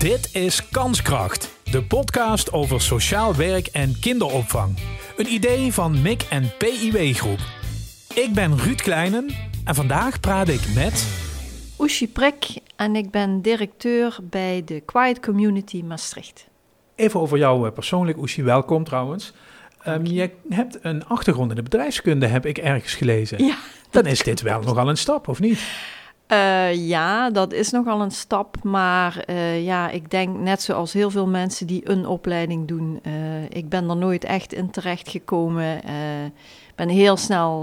Dit is Kanskracht, de podcast over sociaal werk en kinderopvang. Een idee van MIC en PIW Groep. Ik ben Ruud Kleinen en vandaag praat ik met... Oeshi Prek en ik ben directeur bij de Quiet Community Maastricht. Even over jou eh, persoonlijk, Oeshi, welkom trouwens. Um, je hebt een achtergrond in de bedrijfskunde, heb ik ergens gelezen. Ja. Dan is dit wel nogal een stap, of niet? Uh, ja, dat is nogal een stap. Maar uh, ja, ik denk net zoals heel veel mensen die een opleiding doen. Uh, ik ben er nooit echt in terecht gekomen. Ik ben heel snel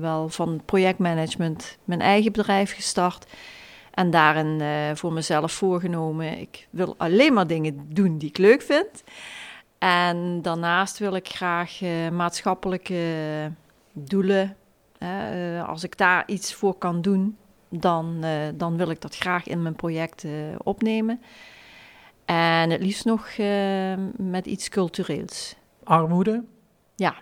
wel van projectmanagement mijn eigen bedrijf gestart. En daarin voor mezelf voorgenomen. Ik wil alleen maar dingen doen die ik leuk vind. En daarnaast wil ik graag maatschappelijke doelen. als ik daar iets voor kan doen, dan, uh, dan wil ik dat graag in mijn project uh, opnemen. En het liefst nog uh, met iets cultureels. Armoede? Ja.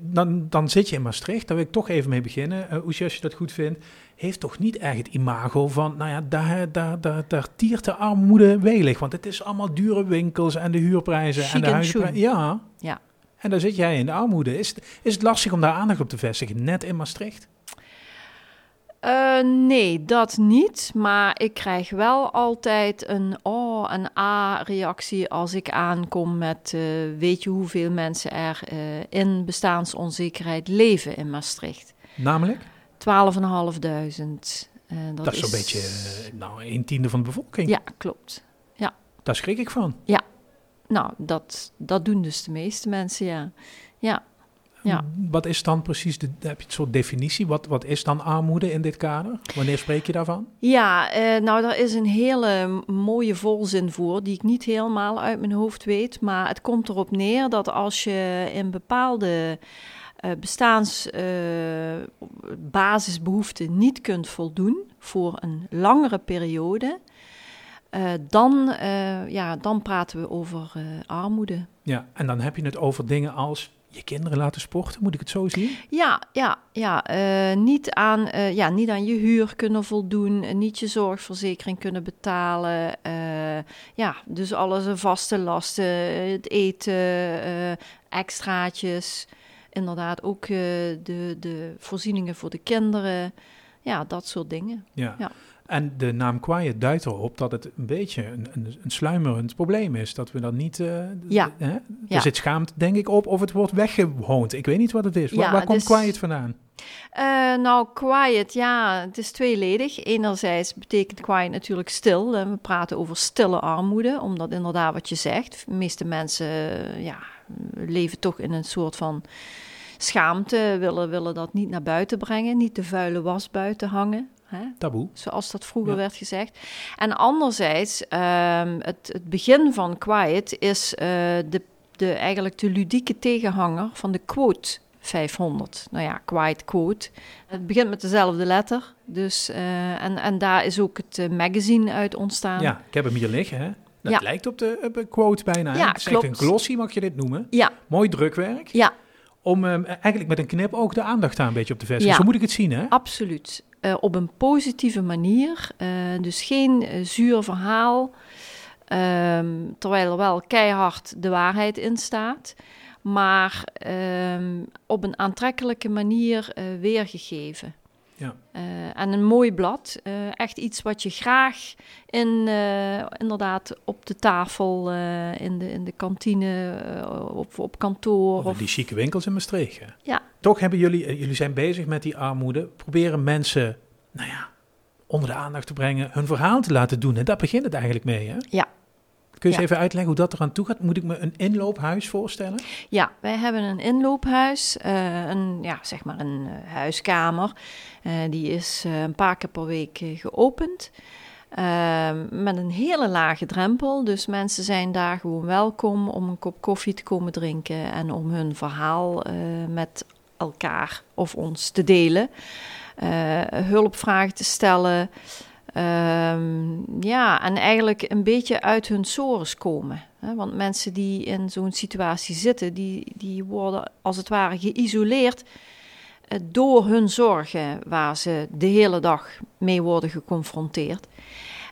Dan, dan zit je in Maastricht, daar wil ik toch even mee beginnen. Uh, Oesje, als je dat goed vindt, heeft toch niet echt het imago van, nou ja, daar, daar, daar, daar tiert de armoede welig. Want het is allemaal dure winkels en de huurprijzen Chic en de huizenprijzen. Ja. ja. En daar zit jij in de armoede. Is, is het lastig om daar aandacht op te vestigen, net in Maastricht? Uh, nee, dat niet. Maar ik krijg wel altijd een oh, een A-reactie als ik aankom met uh, weet je hoeveel mensen er uh, in bestaansonzekerheid leven in Maastricht. Namelijk? 12.500. dat, dat is zo'n beetje nou, een tiende van de bevolking. Ja, klopt. Ja. Daar schrik ik van. Ja. Nou, dat, dat doen dus de meeste mensen, ja. Ja. Ja. Wat is dan precies, de, heb je een soort definitie? Wat, wat is dan armoede in dit kader? Wanneer spreek je daarvan? Ja, uh, nou daar is een hele mooie volzin voor, die ik niet helemaal uit mijn hoofd weet. Maar het komt erop neer dat als je in bepaalde uh, bestaansbasisbehoeften uh, niet kunt voldoen voor een langere periode... Uh, dan, ja, dan praten we over armoede. Ja, en dan heb je het over dingen als je kinderen laten sporten, moet ik het zo zien? Ja, ja, ja. Uh, niet, aan, uh, ja niet aan je huur kunnen voldoen, niet je zorgverzekering kunnen betalen. ja, dus alles vaste lasten, het eten, extraatjes. Inderdaad, ook de, de voorzieningen voor de kinderen. Ja, dat soort dingen. Ja. ja. En de naam Quiet duidt erop dat het een beetje een, een, een sluimerend probleem is. Dat we dan niet... Uh, ja. Hè? Er ja. zit schaamte, denk ik, op of het wordt weggehoond. Ik weet niet wat het is. Waar, ja, waar komt dus, Quiet vandaan? Uh, nou, quiet, ja, het is tweeledig. Enerzijds betekent quiet natuurlijk stil. We praten over stille armoede, omdat inderdaad wat je zegt. De meeste mensen ja, leven toch in een soort van schaamte, willen, willen dat niet naar buiten brengen, niet de vuile was buiten hangen. Hè? Taboe. Zoals dat vroeger ja. werd gezegd. En anderzijds, um, het, het, begin van Quiet is uh, de, de, eigenlijk de ludieke tegenhanger van de quote 500. Nou ja, Quiet quote. Het begint met dezelfde letter. Dus, uh, en, en daar is ook het uh, magazine uit ontstaan. Ja, ik heb hem hier liggen. Hè? Dat Ja. lijkt op de, op de quote bijna. hè? Ja, het is klopt. echt een glossy, mag je dit noemen. Ja, Mooi drukwerk. ja, Om um, eigenlijk met een knip ook de aandacht daar een beetje op te vestigen. Ja. Zo moet ik het zien, hè? absoluut. Uh, op een positieve manier. Uh, dus geen uh, zuur verhaal. Um, terwijl er wel keihard de waarheid in staat. Maar um, op een aantrekkelijke manier weergegeven. Ja. Uh, en een mooi blad. Uh, echt iets wat je graag in, uh, inderdaad op de tafel, in, de, in de kantine, op, op kantoor. Of, of die chique winkels in Maastricht. Hè? Ja. Toch hebben jullie, jullie zijn bezig met die armoede. Proberen mensen, nou ja, onder de aandacht te brengen, hun verhaal te laten doen. En daar begint het eigenlijk mee, hè? Ja. Kun je eens even uitleggen hoe dat eraan toe gaat? Moet ik me een inloophuis voorstellen? Ja, wij hebben een inloophuis, uh, een, ja, zeg maar een uh, huiskamer. Uh, die is een paar keer per week geopend. Uh, met een hele lage drempel. Dus mensen zijn daar gewoon welkom om een kop koffie te komen drinken en om hun verhaal met elkaar of ons te delen. Hulpvragen te stellen. Um, ja, en eigenlijk een beetje uit hun sores komen. Hè? Want mensen die in zo'n situatie zitten, die, die worden als het ware geïsoleerd uh, door hun zorgen waar ze de hele dag mee worden geconfronteerd.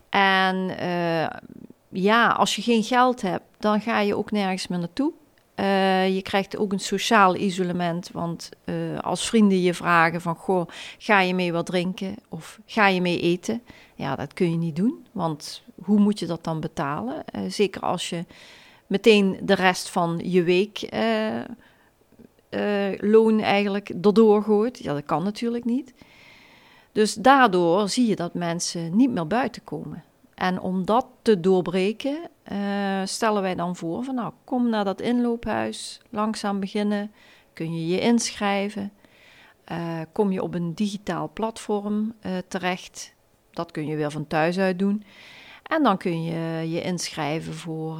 En uh, ja, als je geen geld hebt, dan ga je ook nergens meer naartoe. Uh, je krijgt ook een sociaal isolement, want als vrienden je vragen van, goh, ga je mee wat drinken of ga je mee eten? Ja, dat kun je niet doen, want hoe moet je dat dan betalen? Uh, zeker als je meteen de rest van je week loon eigenlijk erdoor gooit. Ja, dat kan natuurlijk niet. Dus daardoor zie je dat mensen niet meer buiten komen. En om dat te doorbreken, stellen wij dan voor van nou, kom naar dat inloophuis, langzaam beginnen, kun je je inschrijven. Kom je op een digitaal platform uh, terecht, dat kun je weer van thuis uit doen. En dan kun je je inschrijven voor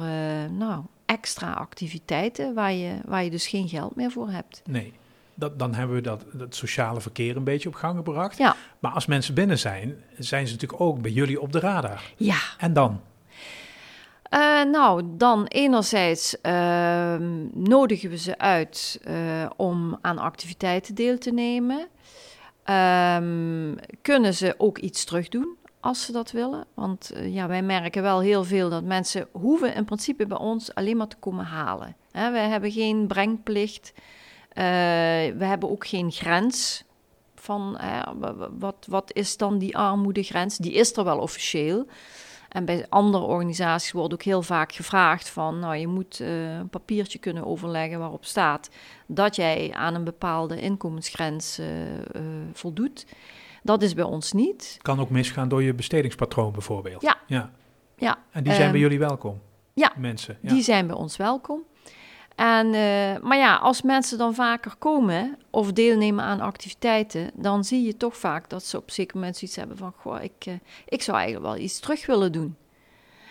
nou, extra activiteiten waar je, waar je dus geen geld meer voor hebt. Nee dat, dan hebben we dat, dat sociale verkeer een beetje op gang gebracht. Ja. Maar als mensen binnen zijn, zijn ze natuurlijk ook bij jullie op de radar. Ja. En dan? Uh, nou, dan enerzijds uh, nodigen we ze uit uh, om aan activiteiten deel te nemen. Ehm, kunnen ze ook iets terugdoen als ze dat willen? Want eh, ja, wij merken wel heel veel dat mensen hoeven in principe bij ons alleen maar te komen halen. Hè, wij hebben geen brengplicht. Uh, we hebben ook geen grens van wat, wat is dan die armoedegrens. Die is er wel officieel. En bij andere organisaties wordt ook heel vaak gevraagd van, nou je moet uh, een papiertje kunnen overleggen waarop staat dat jij aan een bepaalde inkomensgrens voldoet. Dat is bij ons niet. Kan ook misgaan door je bestedingspatroon bijvoorbeeld. Ja. ja. ja. En die zijn um, bij jullie welkom? Ja, mensen. Ja. Die zijn bij ons welkom. En, uh, maar ja, als mensen dan vaker komen of deelnemen aan activiteiten, dan zie je toch vaak dat ze op zeker moment zoiets hebben van: Goh, ik, uh, ik zou eigenlijk wel iets terug willen doen.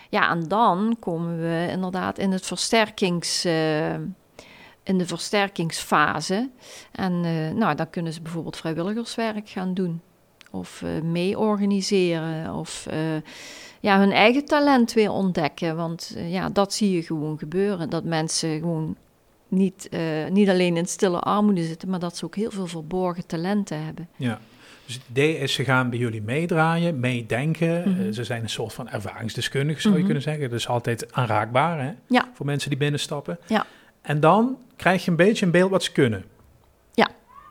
Ja, en dan komen we inderdaad in het versterkings. Uh, in de versterkingsfase. En nou, dan kunnen ze bijvoorbeeld vrijwilligerswerk gaan doen. Of mee organiseren. Of ja, hun eigen talent weer ontdekken. Want uh, ja, dat zie je gewoon gebeuren. Dat mensen gewoon niet, uh, niet alleen in stille armoede zitten, maar dat ze ook heel veel verborgen talenten hebben. Ja. Dus het idee is, ze gaan bij jullie meedraaien, meedenken. Mm -hmm. uh, ze zijn een soort van ervaringsdeskundigen, zou je mm -hmm. kunnen zeggen. Dus altijd aanraakbaar hè? Ja. voor mensen die binnenstappen. Ja. En dan krijg je een beetje een beeld wat ze kunnen.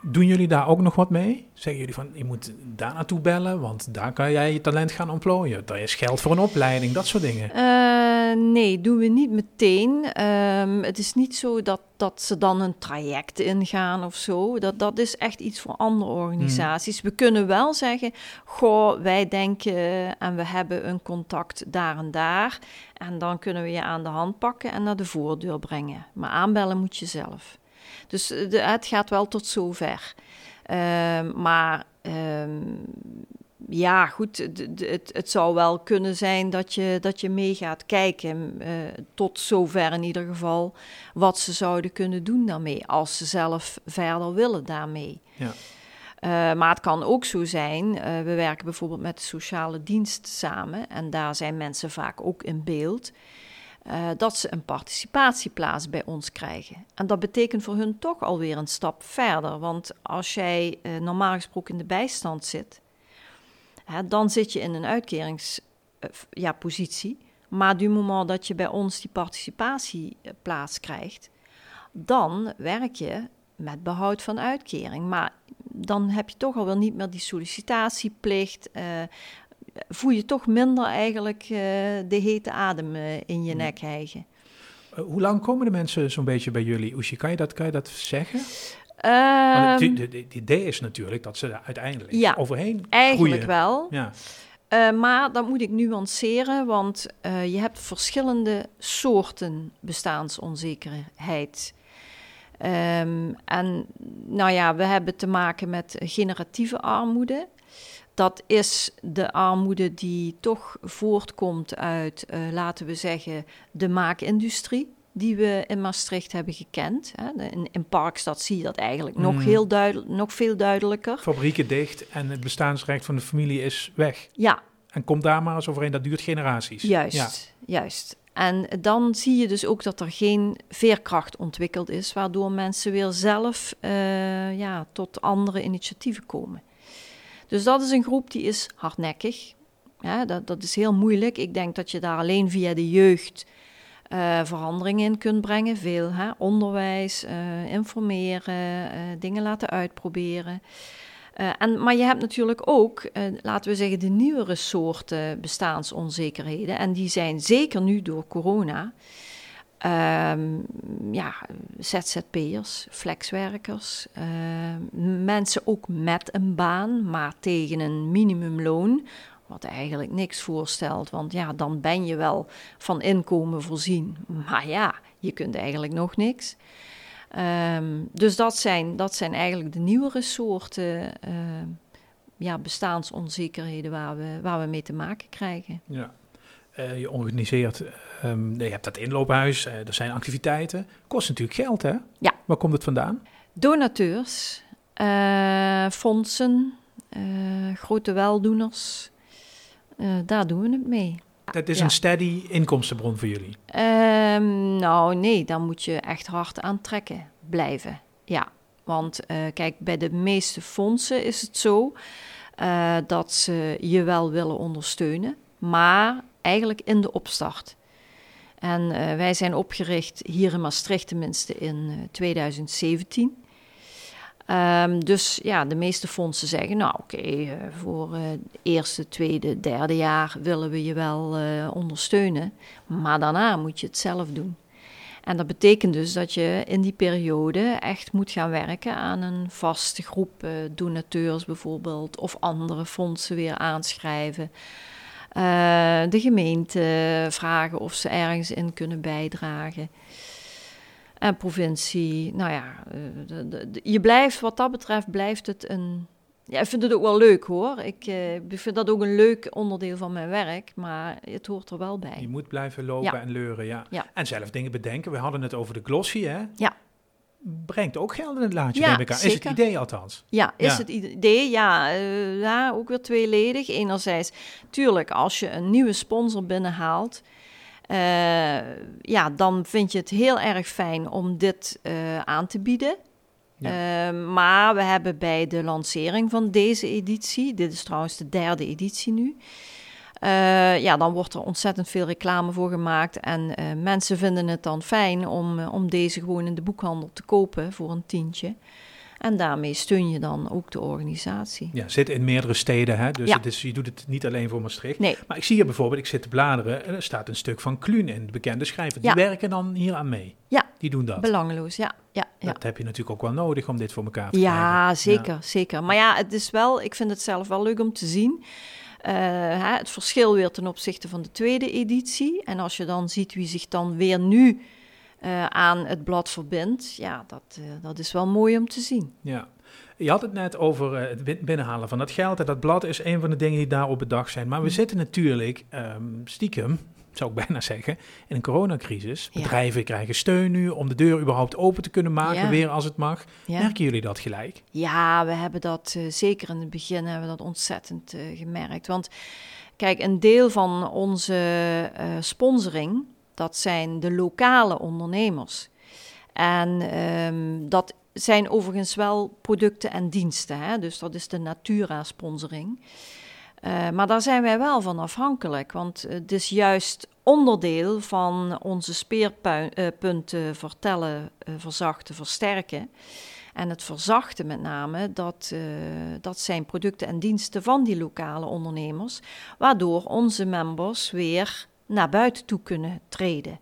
Doen jullie daar ook nog wat mee? Zeggen jullie van, je moet daar naartoe bellen, want daar kan jij je talent gaan ontplooien. Daar is geld voor een opleiding, dat soort dingen. Uh, nee, doen we niet meteen. Um, het is niet zo dat, dat ze dan een traject ingaan of zo. Dat, dat is echt iets voor andere organisaties. Hmm. We kunnen wel zeggen, goh, wij denken en we hebben een contact daar en daar. En dan kunnen we je aan de hand pakken en naar de voordeur brengen. Maar aanbellen moet je zelf. Dus de, het gaat wel tot zover. Uh, maar um, ja, goed, het, het zou wel kunnen zijn dat je, dat je mee gaat kijken. Uh, tot zover in ieder geval wat ze zouden kunnen doen daarmee. Als ze zelf verder willen daarmee. Ja. Uh, maar het kan ook zo zijn, uh, we werken bijvoorbeeld met de sociale dienst samen en daar zijn mensen vaak ook in beeld. Uh, dat ze een participatieplaats bij ons krijgen. En dat betekent voor hun toch alweer een stap verder. Want als jij uh, normaal gesproken in de bijstand zit, hè, dan zit je in een uitkeringspositie. Uh, ja, maar du moment dat je bij ons die participatieplaats krijgt, dan werk je met behoud van uitkering. Maar dan heb je toch alweer niet meer die sollicitatieplicht voel je toch minder eigenlijk uh, de hete adem uh, in je nek hijgen. Uh, hoe lang komen de mensen zo'n beetje bij jullie? Oesje, kan je dat, kan je dat zeggen? Um, het idee is natuurlijk dat ze er uiteindelijk ja, overheen eigenlijk groeien. wel. Ja. Uh, maar dat moet ik nuanceren, want uh, je hebt verschillende soorten bestaansonzekerheid. Um, en nou ja, we hebben te maken met generatieve armoede. Dat is de armoede die toch voortkomt uit, uh, laten we zeggen, de maakindustrie. Die we in Maastricht hebben gekend. Hè. In, in Parkstad zie je dat eigenlijk mm. nog, heel duidelijk, nog veel duidelijker. Fabrieken dicht en het bestaansrecht van de familie is weg. Ja. En komt daar maar eens overheen, dat duurt generaties. Juist, ja. juist. En dan zie je dus ook dat er geen veerkracht ontwikkeld is, waardoor mensen weer zelf uh, ja, tot andere initiatieven komen. Dus dat is een groep die is hardnekkig. Dat, dat is heel moeilijk. Ik denk dat je daar alleen via de jeugd uh, verandering in kunt brengen. Veel hè? onderwijs, uh, informeren, uh, dingen laten uitproberen. en, maar je hebt natuurlijk ook, laten we zeggen, de nieuwere soorten bestaansonzekerheden. En die zijn zeker nu door corona. Um, ja, ZZP'ers, flexwerkers, mensen ook met een baan, maar tegen een minimumloon wat eigenlijk niks voorstelt, want ja, dan ben je wel van inkomen voorzien. Maar ja, je kunt eigenlijk nog niks. Um, dus dat zijn, dat zijn eigenlijk de nieuwere soorten ja, bestaansonzekerheden waar we, waar we mee te maken krijgen. Ja. Uh, je organiseert, um, je hebt dat inloophuis, uh, er zijn activiteiten. Kost natuurlijk geld, hè? Ja. Waar komt het vandaan? Donateurs, fondsen, grote weldoeners. Daar doen we het mee. Dat is een steady inkomstenbron voor jullie? Um, nou, nee, dan moet je echt hard aantrekken blijven. Ja, want kijk, bij de meeste fondsen is het zo dat ze je wel willen ondersteunen, maar eigenlijk in de opstart. En wij zijn opgericht hier in Maastricht tenminste in 2017. Um, dus ja, de meeste fondsen zeggen, nou oké, uh, voor uh, eerste, tweede, derde jaar willen we je wel ondersteunen. Maar daarna moet je het zelf doen. En dat betekent dus dat je in die periode echt moet gaan werken aan een vaste groep donateurs bijvoorbeeld. Of andere fondsen weer aanschrijven. De gemeente vragen of ze ergens in kunnen bijdragen en provincie. Nou ja, eh, de, de, je blijft, wat dat betreft, blijft het een. Ja, ik vind het ook wel leuk hoor. Ik, uh, ik vind dat ook een leuk onderdeel van mijn werk, maar het hoort er wel bij. Je moet blijven lopen en leuren, ja. ja. En zelf dingen bedenken. We hadden het over de glossy, hè? Ja. Brengt ook geld in het laadje, ja, aan. Is het idee althans? Ja, is het idee? Ja, uh, ja, ook weer tweeledig. Enerzijds, tuurlijk, als je een nieuwe sponsor binnenhaalt, uh, ja, dan vind je het heel erg fijn om dit uh, aan te bieden. Ja. Uh, maar we hebben bij de lancering van deze editie, dit is trouwens de derde editie nu, ja, dan wordt er ontzettend veel reclame voor gemaakt. En mensen vinden het dan fijn om, om deze gewoon in de boekhandel te kopen voor een tientje. En daarmee steun je dan ook de organisatie. Ja, zit in meerdere steden, hè? dus ja. het is, je doet het niet alleen voor Maastricht. Nee. Maar ik zie hier bijvoorbeeld, ik zit te bladeren, en er staat een stuk van Kluun in, de bekende schrijver. Die Ja. werken dan hier aan mee. Ja, Die doen dat. belangeloos, ja. ja, ja. Dat heb je natuurlijk ook wel nodig om dit voor elkaar te krijgen. Ja, zeker, zeker. Maar ja, het is wel, ik vind het zelf wel leuk om te zien. Eh, het verschil weer ten opzichte van de tweede editie. En als je dan ziet wie zich dan weer nu eh, aan het blad verbindt, ja, dat, eh, dat is wel mooi om te zien. Ja. Je had het net over het bin- binnenhalen van dat geld. En dat blad is een van de dingen die daar op bedacht zijn. Maar we Mm. zitten natuurlijk ehm, stiekem, zou ik bijna zeggen, in een coronacrisis. Ja. Bedrijven krijgen steun nu om de deur überhaupt open te kunnen maken, Ja. weer als het mag. Ja. Merken jullie dat gelijk? Ja, we hebben dat eh, zeker in het begin hebben we dat ontzettend eh, gemerkt. Want kijk, een deel van onze eh, sponsoring, dat zijn de lokale ondernemers. En ehm, dat zijn overigens wel producten en diensten. Hè? Dus dat is de Natura-sponsoring. Eh, maar daar zijn wij wel van afhankelijk. Want het is juist onderdeel van onze speerpunten vertellen, eh, verzachten, versterken. En het verzachten met name, dat, eh, dat zijn producten en diensten van die lokale ondernemers, waardoor onze members weer naar buiten toe kunnen treden.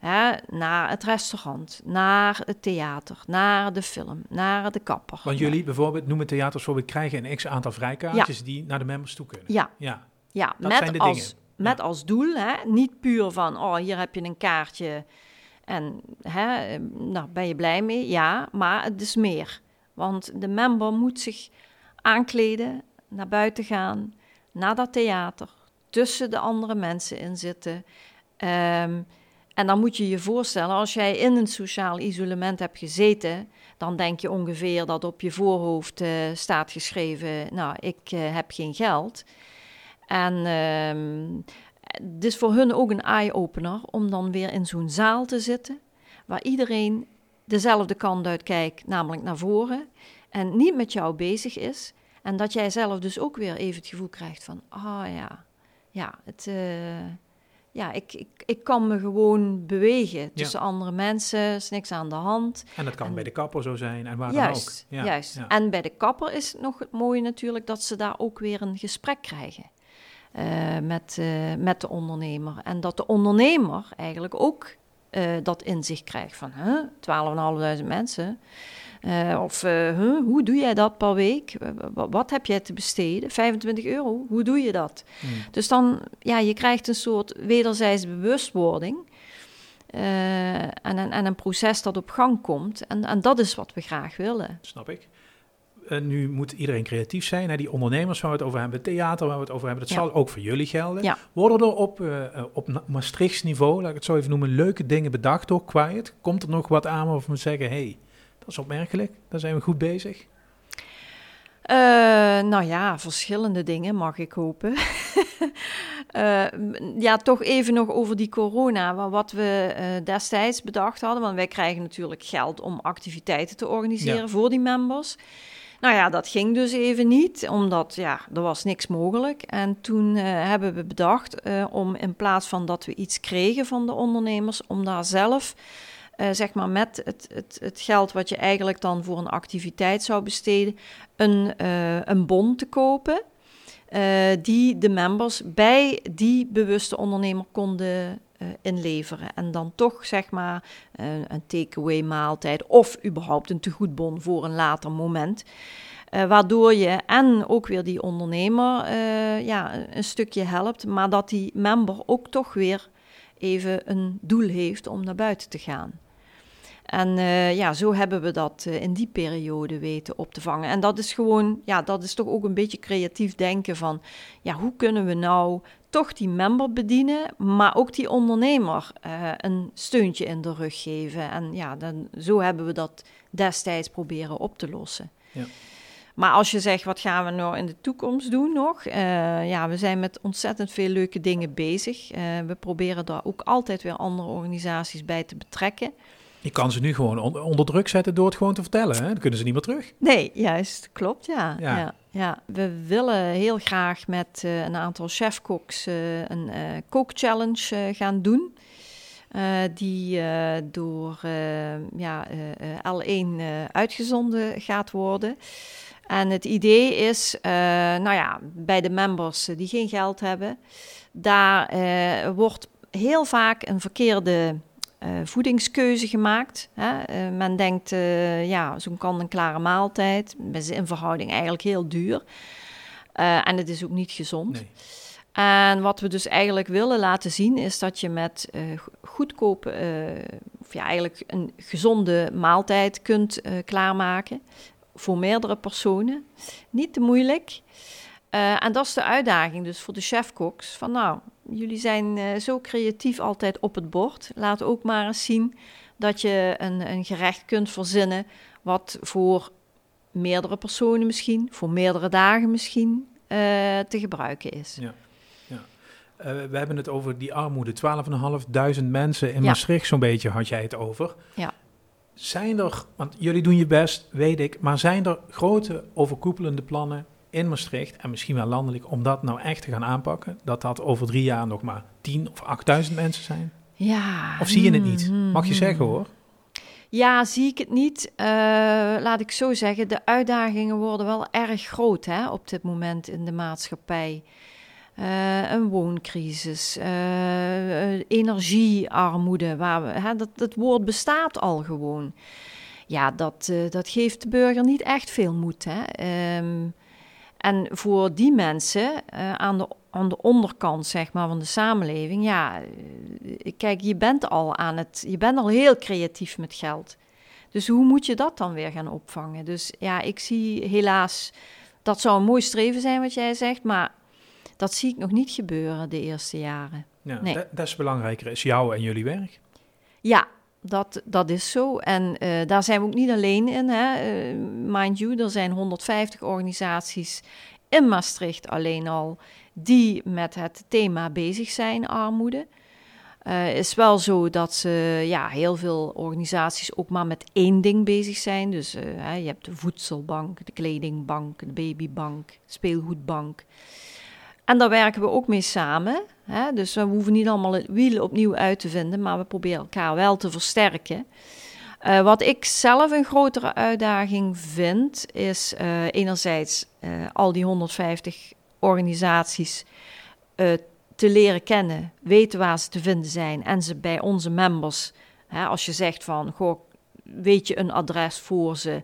Hè, naar het restaurant, naar het theater, naar de film, naar de kapper. Want jullie bijvoorbeeld, noemen theaters voor, we krijgen een x-aantal vrijkaartjes die naar de members toe kunnen. Ja, Ja, ja Dat met, zijn de als, dingen. met als doel, hè, niet puur van, oh, hier heb je een kaartje en hè, nou, ben je blij mee? Ja, maar het is meer. Want de member moet zich aankleden, naar buiten gaan, naar dat theater, tussen de andere mensen in zitten. Ehm, en dan moet je je voorstellen, als jij in een sociaal isolement hebt gezeten, dan denk je ongeveer dat op je voorhoofd eh, staat geschreven: Nou, ik eh, heb geen geld. En ehm het is voor hun ook een eye-opener om dan weer in zo'n zaal te zitten, waar iedereen dezelfde kant uit kijkt, namelijk naar voren, en niet met jou bezig is. En dat jij zelf dus ook weer even het gevoel krijgt van: Ah ja, ja, het, ja ik, ik, ik kan me gewoon bewegen tussen andere mensen, is niks aan de hand. En dat kan bij de kapper zo zijn en waar juist, dan ook. Ja, juist. En bij de kapper is het nog het mooie natuurlijk dat ze daar ook weer een gesprek krijgen. met, met de ondernemer. En dat de ondernemer eigenlijk ook uh, dat inzicht krijgt van huh, 12.500 mensen. Uh, of uh, hoe doe jij dat per week? wat heb jij te besteden? 25 euro, hoe doe je dat? Hmm. Dus dan, ja, je krijgt een soort wederzijds bewustwording. en, een, en een proces dat op gang komt. En, en dat is wat we graag willen. Snap ik. Uh, nu moet iedereen creatief zijn. Hè? Die ondernemers waar we het over hebben, het theater waar we het over hebben, dat zal ook voor jullie gelden. Worden er op, uh, op Maastrichts niveau, laat ik het zo even noemen, leuke dingen bedacht door Quiet? Komt er nog wat aan of we zeggen, hé, hey, dat is opmerkelijk, daar zijn we goed bezig? Uh, nou ja, verschillende dingen mag ik hopen. uh, ja, toch even nog over die corona. Wat we uh, destijds bedacht hadden. Want wij krijgen natuurlijk geld om activiteiten te organiseren voor die members. Nou ja, dat ging dus even niet, omdat ja, er was niks mogelijk. En toen hebben we bedacht om in plaats van dat we iets kregen van de ondernemers, om daar zelf, uh, zeg maar met het, het, het geld wat je eigenlijk dan voor een activiteit zou besteden, een, een bon te kopen. die de members bij die bewuste ondernemer konden inleveren. En dan toch zeg maar een takeaway maaltijd of überhaupt een tegoedbon voor een later moment. Waardoor je en ook weer die ondernemer ja, een stukje helpt, maar dat die member ook toch weer even een doel heeft om naar buiten te gaan. En ja, zo hebben we dat in die periode weten op te vangen. En dat is gewoon, ja, dat is toch ook een beetje creatief denken van, ja, hoe kunnen we nou toch die member bedienen, maar ook die ondernemer uh, een steuntje in de rug geven. En ja, dan, zo hebben we dat destijds proberen op te lossen. Ja. Maar als je zegt, wat gaan we nou in de toekomst doen nog? Uh, ja, we zijn met ontzettend veel leuke dingen bezig. Uh, we proberen daar ook altijd weer andere organisaties bij te betrekken. Je kan ze nu gewoon onder druk zetten door het gewoon te vertellen. Hè? Dan kunnen ze niet meer terug. Nee, juist. Klopt, ja. ja. ja, We willen heel graag met uh, een aantal chefkoks uh, een uh, kookchallenge gaan doen. die door ja, L1 uitgezonden gaat worden. En het idee is, nou ja, bij de members die geen geld hebben, daar wordt heel vaak een verkeerde uh, voedingskeuze gemaakt. Hè? Uh, men denkt, uh, ja, zo'n kan-en-klare maaltijd. is in verhouding eigenlijk heel duur. en het is ook niet gezond. Nee. En wat we dus eigenlijk willen laten zien, is dat je met goedkope, of ja, eigenlijk een gezonde maaltijd kunt klaarmaken. Voor meerdere personen. Niet te moeilijk. en dat is de uitdaging dus voor de chefkoks. Van nou, jullie zijn uh, zo creatief altijd op het bord. Laat ook maar eens zien dat je een, een gerecht kunt verzinnen wat voor meerdere personen misschien, voor meerdere dagen misschien, uh, te gebruiken is. Ja. ja. Uh, we hebben het over die armoede. 12.500 mensen in ja. Maastricht zo'n beetje had jij het over. Ja. Zijn er, want jullie doen je best, weet ik, maar zijn er grote overkoepelende plannen in Maastricht en misschien wel landelijk om dat nou echt te gaan aanpakken? Dat dat over drie jaar nog maar 10 of 8000 mensen zijn? Ja. Of zie je het niet? Mm-hmm. Mag je zeggen hoor. Ja, zie ik het niet. Uh, laat ik zo zeggen, de uitdagingen worden wel erg groot hè, op dit moment in de maatschappij. Uh, een wooncrisis, uh, energiearmoede, waar we, hè, dat, dat woord bestaat al gewoon. Ja, dat, dat geeft de burger niet echt veel moed. Hè. Um, en voor die mensen uh, aan, de, aan de onderkant zeg maar, van de samenleving, ja, uh, kijk, je bent al aan het, je bent al heel creatief met geld. Dus hoe moet je dat dan weer gaan opvangen? Dus ja, ik zie helaas, dat zou een mooi streven zijn wat jij zegt, maar dat zie ik nog niet gebeuren de eerste jaren. Ja, nee. dat is belangrijker, is jouw en jullie werk. Ja, dat, dat is zo. En uh, daar zijn we ook niet alleen in. Hè. Uh, mind you, er zijn 150 organisaties in Maastricht alleen al die met het thema bezig zijn, armoede. Uh, is wel zo dat ze, ja, heel veel organisaties ook maar met één ding bezig zijn. Dus je hebt de voedselbank, de kledingbank, de babybank, speelgoedbank. En daar werken we ook mee samen. Hè? Dus we hoeven niet allemaal het wiel opnieuw uit te vinden, maar we proberen elkaar wel te versterken. Uh, wat ik zelf een grotere uitdaging vind, is uh, enerzijds uh, al die 150 organisaties te leren kennen, weten waar ze te vinden zijn en ze bij onze members, hè, als je zegt van, goh, weet je een adres voor ze,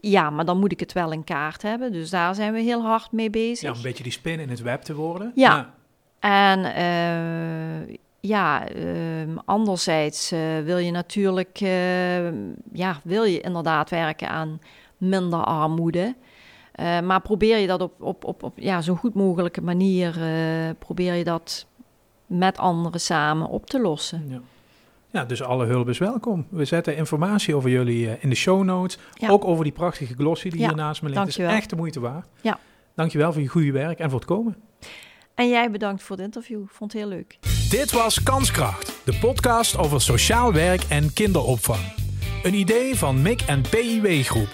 ja, maar dan moet ik het wel in kaart hebben. Dus daar zijn we heel hard mee bezig. Ja, een beetje die spin in het web te worden. Ja. ja. En uh, ja, uh, anderzijds uh, wil je natuurlijk, ja, wil je inderdaad werken aan minder armoede. maar probeer je dat op, op, op, op ja, zo goed mogelijke manier, probeer je dat met anderen samen op te lossen. Ja. Ja, dus alle hulp is welkom. We zetten informatie over jullie uh, in de show notes. Ook over die prachtige glossy die ja, hier naast me ligt. Het is echt de moeite waard. Ja. Dankjewel voor je goede werk en voor het komen. En jij bedankt voor het interview. Vond het heel leuk. Dit was Kanskracht, de podcast over sociaal werk en kinderopvang. Een idee van MIC en PIW Groep.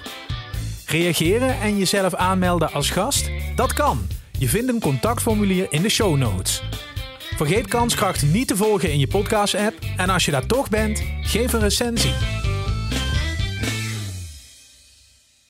Reageren en jezelf aanmelden als gast? Dat kan. Je vindt een contactformulier in de show notes. Vergeet Kanskracht niet te volgen in je podcast-app. En als je daar toch bent, geef een recensie.